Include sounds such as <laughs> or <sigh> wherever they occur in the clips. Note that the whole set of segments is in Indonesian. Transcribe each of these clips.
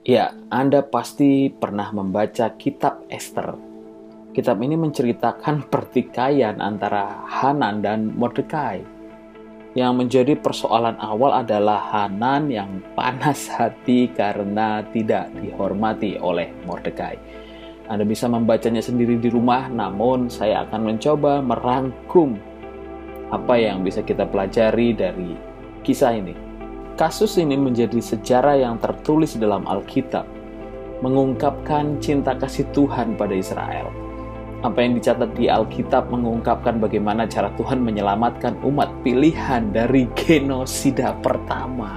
Ya, Anda pasti pernah membaca kitab Esther. Kitab ini menceritakan pertikaian antara Hanan dan Mordekai. Yang menjadi persoalan awal adalah Hanan yang panas hati karena tidak dihormati oleh Mordekai. Anda bisa membacanya sendiri di rumah, namun saya akan mencoba merangkum apa yang bisa kita pelajari dari kisah ini. Kasus ini menjadi sejarah yang tertulis dalam Alkitab, mengungkapkan cinta kasih Tuhan pada Israel. Apa yang dicatat di Alkitab mengungkapkan bagaimana cara Tuhan menyelamatkan umat pilihan dari genosida pertama.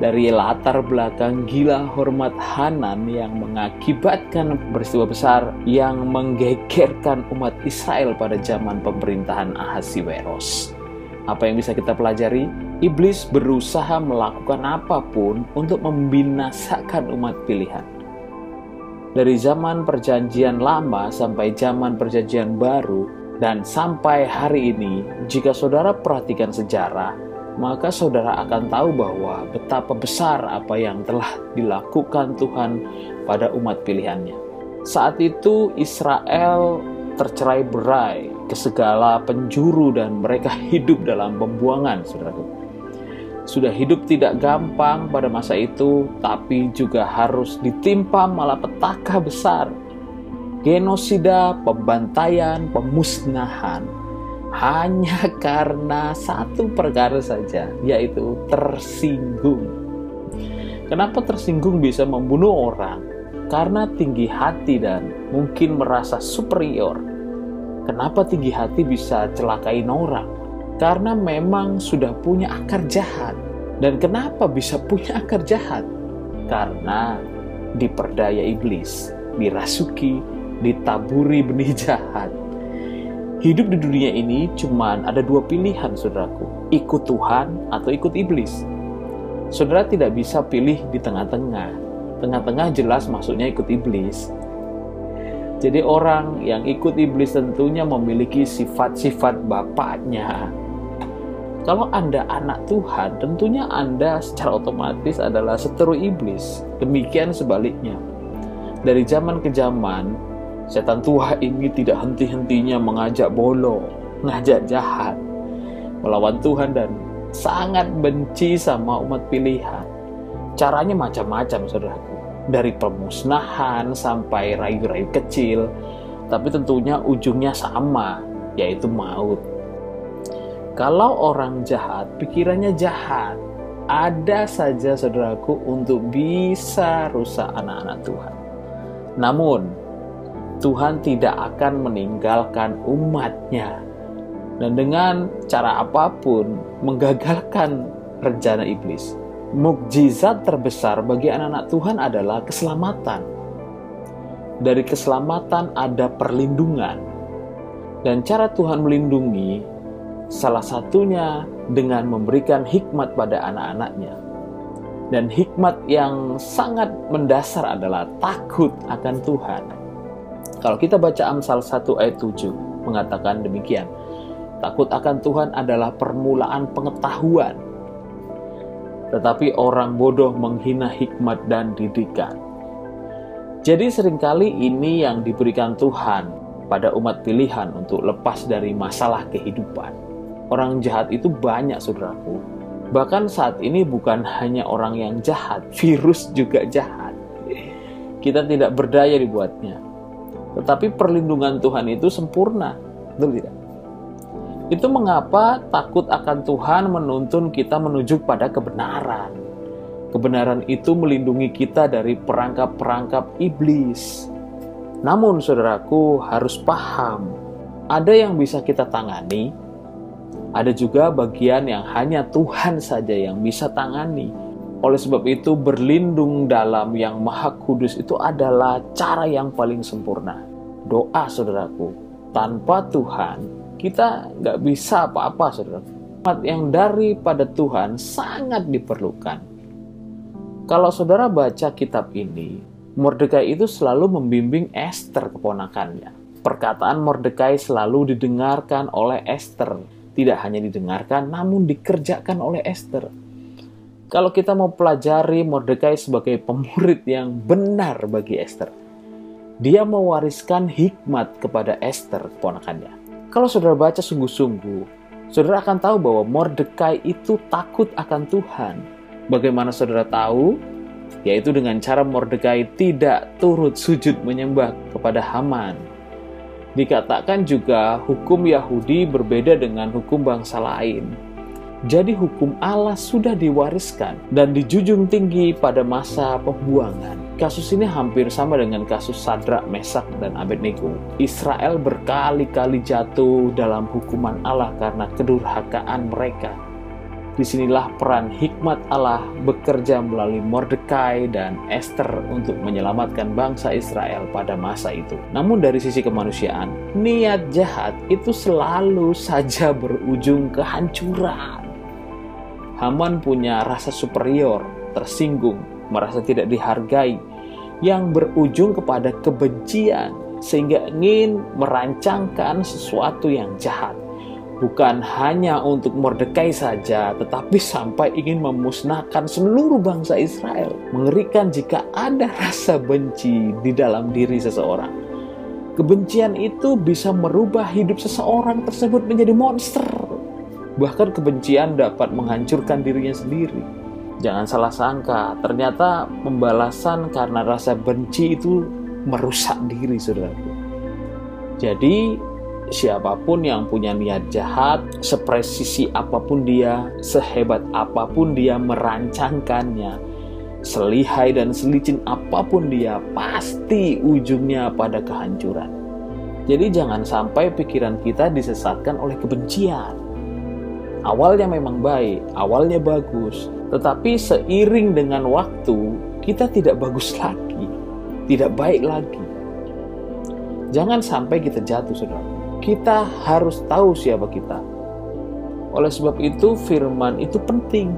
Dari latar belakang gila hormat Hanan yang mengakibatkan peristiwa besar yang menggegerkan umat Israel pada zaman pemerintahan Ahasiweros. Apa yang bisa kita pelajari? Iblis berusaha melakukan apa pun untuk membinasakan umat pilihan. Dari zaman Perjanjian Lama sampai zaman Perjanjian Baru, dan sampai hari ini, jika saudara perhatikan sejarah, maka saudara akan tahu bahwa betapa besar apa yang telah dilakukan Tuhan pada umat pilihannya. Saat itu, Israel tercerai berai ke segala penjuru dan mereka hidup dalam pembuangan, saudaraku sudah hidup tidak gampang pada masa itu, tapi juga harus ditimpa malapetaka besar. Genosida, pembantaian, pemusnahan hanya <laughs> karena satu perkara saja, yaitu tersinggung. Kenapa tersinggung bisa membunuh orang? Karena tinggi hati dan mungkin merasa superior. Kenapa tinggi hati bisa celakain orang? Karena memang sudah punya akar jahat. Dan kenapa bisa punya akar jahat? Karena diperdaya iblis, dirasuki, ditaburi benih <laughs> jahat. Hidup di dunia ini cuma ada dua pilihan, saudaraku. Ikut Tuhan atau ikut iblis. Saudara tidak bisa pilih di tengah-tengah. Tengah-tengah jelas maksudnya ikut iblis. Jadi orang yang ikut iblis tentunya memiliki sifat-sifat bapaknya, kalau Anda anak Tuhan, tentunya Anda secara otomatis adalah seteru iblis. Demikian sebaliknya. Dari zaman ke zaman, setan tua ini tidak henti-hentinya mengajak bolo, mengajak jahat, melawan Tuhan dan sangat benci sama umat pilihan. Caranya macam-macam, saudaraku. Dari pemusnahan sampai rayu-rayu kecil, tapi tentunya ujungnya sama, yaitu maut. Kalau orang jahat, pikirannya jahat. Ada saja saudaraku untuk bisa rusak anak-anak Tuhan. Namun, Tuhan tidak akan meninggalkan umatnya. Dan dengan cara apa pun, menggagalkan rencana iblis. Mukjizat terbesar bagi anak-anak Tuhan adalah keselamatan. Dari keselamatan ada perlindungan. Dan cara Tuhan melindungi Salah satunya dengan memberikan hikmat pada anak-anaknya. Dan hikmat yang sangat mendasar adalah takut akan Tuhan. Kalau kita baca Amsal 1 ayat 7 mengatakan demikian. Takut akan Tuhan adalah permulaan pengetahuan. Tetapi orang bodoh menghina hikmat dan didikan. Jadi sering kali ini yang diberikan Tuhan pada umat pilihan untuk lepas dari masalah kehidupan Orang jahat itu banyak, saudaraku. Bahkan saat ini bukan hanya orang yang jahat, virus juga jahat. Kita tidak berdaya dibuatnya. Tetapi perlindungan Tuhan itu sempurna. Betul tidak? Itu mengapa takut akan Tuhan menuntun kita menuju pada kebenaran. Kebenaran itu melindungi kita dari perangkap-perangkap iblis. Namun saudaraku harus paham, ada yang bisa kita tangani, ada juga bagian yang hanya Tuhan saja yang bisa tangani. Oleh sebab itu, berlindung dalam yang Maha Kudus itu adalah cara yang paling sempurna. Doa, saudaraku, tanpa Tuhan kita nggak bisa apa-apa, saudaraku. Yang daripada Tuhan sangat diperlukan. Kalau saudara baca kitab ini, Mordekai itu selalu membimbing Esther keponakannya. Perkataan Mordekai selalu didengarkan oleh Esther tidak hanya didengarkan namun dikerjakan oleh Esther. Kalau kita mau pelajari Mordekai sebagai pemurid yang benar bagi Esther, dia mewariskan hikmat kepada Esther, keponakannya. Kalau saudara baca sungguh-sungguh, saudara akan tahu bahwa Mordekai itu takut akan Tuhan. Bagaimana saudara tahu? Yaitu dengan cara Mordekai tidak turut sujud menyembah kepada Haman. Dikatakan juga hukum Yahudi berbeda dengan hukum bangsa lain jadi hukum Allah sudah diwariskan dan dijunjung tinggi pada masa pembuangan. Kasus ini hampir sama dengan kasus Sadrak, Mesak, dan Abednego. Israel berkali-kali jatuh dalam hukuman Allah karena kedurhakaan mereka. Di sinilah peran hikmat Allah bekerja melalui Mordekai dan Esther untuk menyelamatkan bangsa Israel pada masa itu. Namun dari sisi kemanusiaan, niat jahat itu selalu saja berujung kehancuran. Haman punya rasa superior, tersinggung, merasa tidak dihargai, yang berujung kepada kebencian, sehingga ingin merancangkan sesuatu yang jahat. Bukan hanya untuk Mordekai saja, tetapi sampai ingin memusnahkan seluruh bangsa Israel. Mengerikan jika ada rasa benci di dalam diri seseorang. Kebencian itu bisa merubah hidup seseorang tersebut menjadi monster Bahkan kebencian dapat menghancurkan dirinya sendiri. Jangan salah sangka, ternyata pembalasan karena rasa benci itu merusak diri, saudaraku. Jadi, siapa pun yang punya niat jahat, sepresisi apa pun dia, sehebat apa pun dia merancangkannya, selihai dan selicin apa pun dia, pasti ujungnya pada kehancuran. Jadi jangan sampai pikiran kita disesatkan oleh kebencian awalnya memang baik, awalnya bagus, tetapi seiring dengan waktu kita tidak bagus lagi, tidak baik lagi. Jangan sampai kita jatuh, saudara. Kita harus tahu siapa kita. Oleh sebab itu, firman itu penting,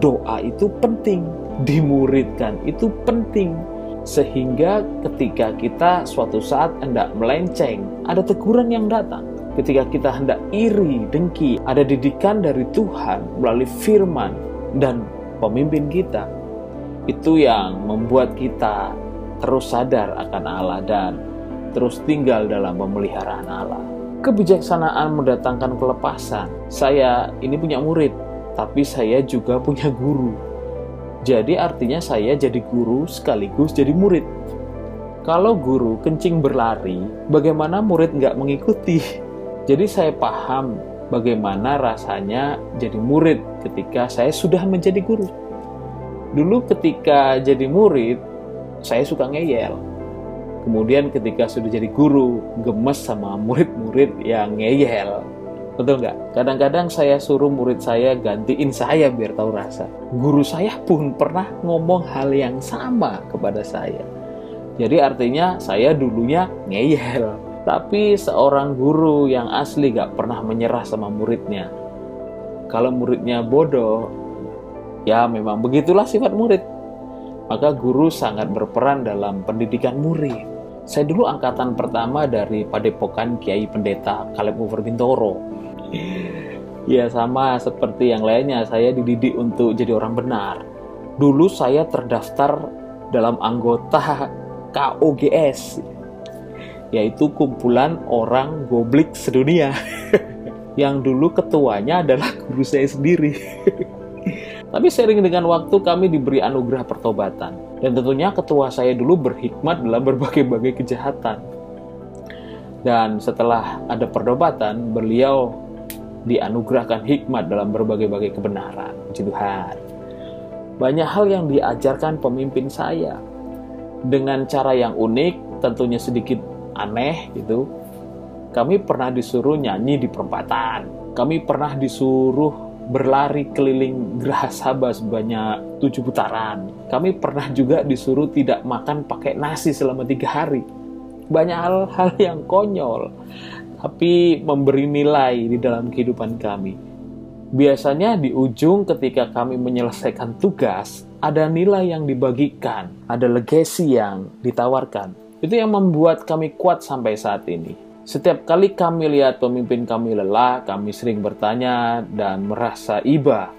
doa itu penting, dimuridkan itu penting, sehingga ketika kita suatu saat hendak melenceng, ada teguran yang datang ketika kita hendak iri, dengki, ada didikan dari Tuhan melalui firman dan pemimpin kita. Itu yang membuat kita terus sadar akan Allah dan terus tinggal dalam pemeliharaan Allah. Kebijaksanaan mendatangkan kelepasan. Saya ini punya murid, tapi saya juga punya guru. Jadi artinya saya jadi guru sekaligus jadi murid. Kalau guru kencing berlari, bagaimana murid nggak mengikuti? Jadi saya paham bagaimana rasanya jadi murid ketika saya sudah menjadi guru. Dulu ketika jadi murid, saya suka ngeyel. Kemudian ketika sudah jadi guru, gemes sama murid-murid yang ngeyel. Betul nggak? Kadang-kadang saya suruh murid saya gantiin saya biar tahu rasa. Guru saya pun pernah ngomong hal yang sama kepada saya. Jadi artinya saya dulunya ngeyel tapi seorang guru yang asli gak pernah menyerah sama muridnya. Kalau muridnya bodoh, ya memang begitulah sifat murid. Maka guru sangat berperan dalam pendidikan murid. Saya dulu angkatan pertama dari Padepokan Kiai Pendeta Kaleb Mover Bintoro. <laughs> ya sama seperti yang lainnya, saya dididik untuk jadi orang benar. Dulu saya terdaftar dalam anggota <laughs> KOGS yaitu kumpulan orang goblik sedunia <laughs> yang dulu ketuanya adalah guru saya sendiri. Tapi sering dengan waktu kami diberi anugerah pertobatan. Dan tentunya ketua saya dulu berhikmat dalam berbagai-bagai kejahatan. Dan setelah ada pertobatan, beliau dianugerahkan hikmat dalam berbagai-bagai kebenaran. Puji Tuhan. Banyak hal yang diajarkan pemimpin saya. Dengan cara yang unik, tentunya sedikit aneh gitu kami pernah disuruh nyanyi di perempatan kami pernah disuruh berlari keliling Geraha Sabah sebanyak tujuh putaran. Kami pernah juga disuruh tidak makan pakai nasi selama tiga hari. Banyak hal-hal yang konyol, tapi memberi nilai di dalam kehidupan kami. Biasanya di ujung ketika kami menyelesaikan tugas, ada nilai yang dibagikan, ada legacy yang ditawarkan. Itu yang membuat kami kuat sampai saat ini. Setiap kali kami lihat pemimpin kami lelah, kami sering bertanya dan merasa iba.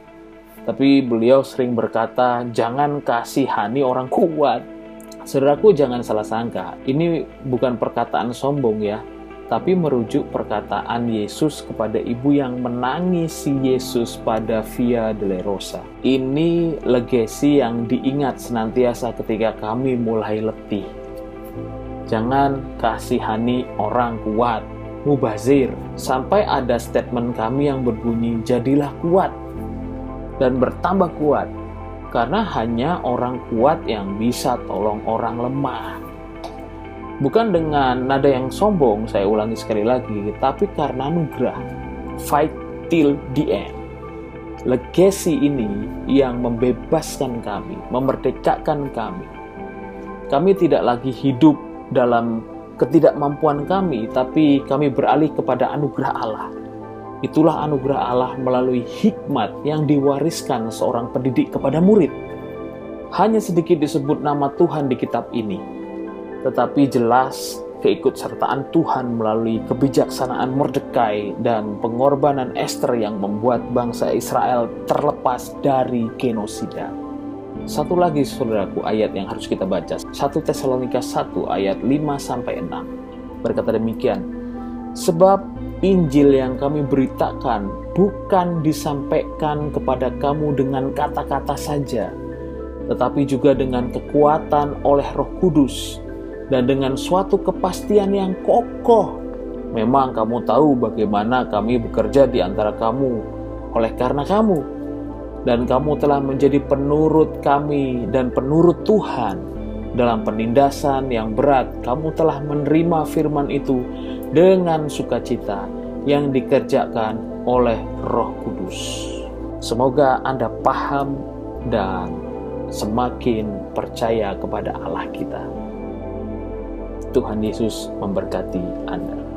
Tapi beliau sering berkata, "Jangan kasihani orang kuat." Saudaraku, jangan salah sangka. Ini bukan perkataan sombong ya, tapi merujuk perkataan Yesus kepada ibu yang menangisi Yesus pada Via Dolorosa. Ini legasi yang diingat senantiasa ketika kami mulai letih. Jangan kasihani orang kuat, mubazir, sampai ada statement kami yang berbunyi, jadilah kuat dan bertambah kuat, karena hanya orang kuat yang bisa tolong orang lemah. Bukan dengan nada yang sombong, saya ulangi sekali lagi, tapi karena anugerah. Fight till the end. Legasi ini yang membebaskan kami, memerdekakan kami. Kami tidak lagi hidup dalam ketidakmampuan kami, tapi kami beralih kepada anugerah Allah. Itulah anugerah Allah melalui hikmat yang diwariskan seorang pendidik kepada murid. Hanya sedikit disebut nama Tuhan di kitab ini, tetapi jelas keikutsertaan Tuhan melalui kebijaksanaan Mordekai dan pengorbanan Esther yang membuat bangsa Israel terlepas dari genosida. Satu lagi saudaraku ayat yang harus kita baca. 1 Tesalonika 1 ayat 5 sampai 6. Berkata demikian, sebab Injil yang kami beritakan bukan disampaikan kepada kamu dengan kata-kata saja, tetapi juga dengan kekuatan oleh Roh Kudus dan dengan suatu kepastian yang kokoh. Memang kamu tahu bagaimana kami bekerja di antara kamu oleh karena kamu dan kamu telah menjadi penurut kami dan penurut Tuhan dalam penindasan yang berat kamu telah menerima firman itu dengan sukacita yang dikerjakan oleh Roh Kudus. Semoga Anda paham dan semakin percaya kepada Allah kita. Tuhan Yesus memberkati Anda.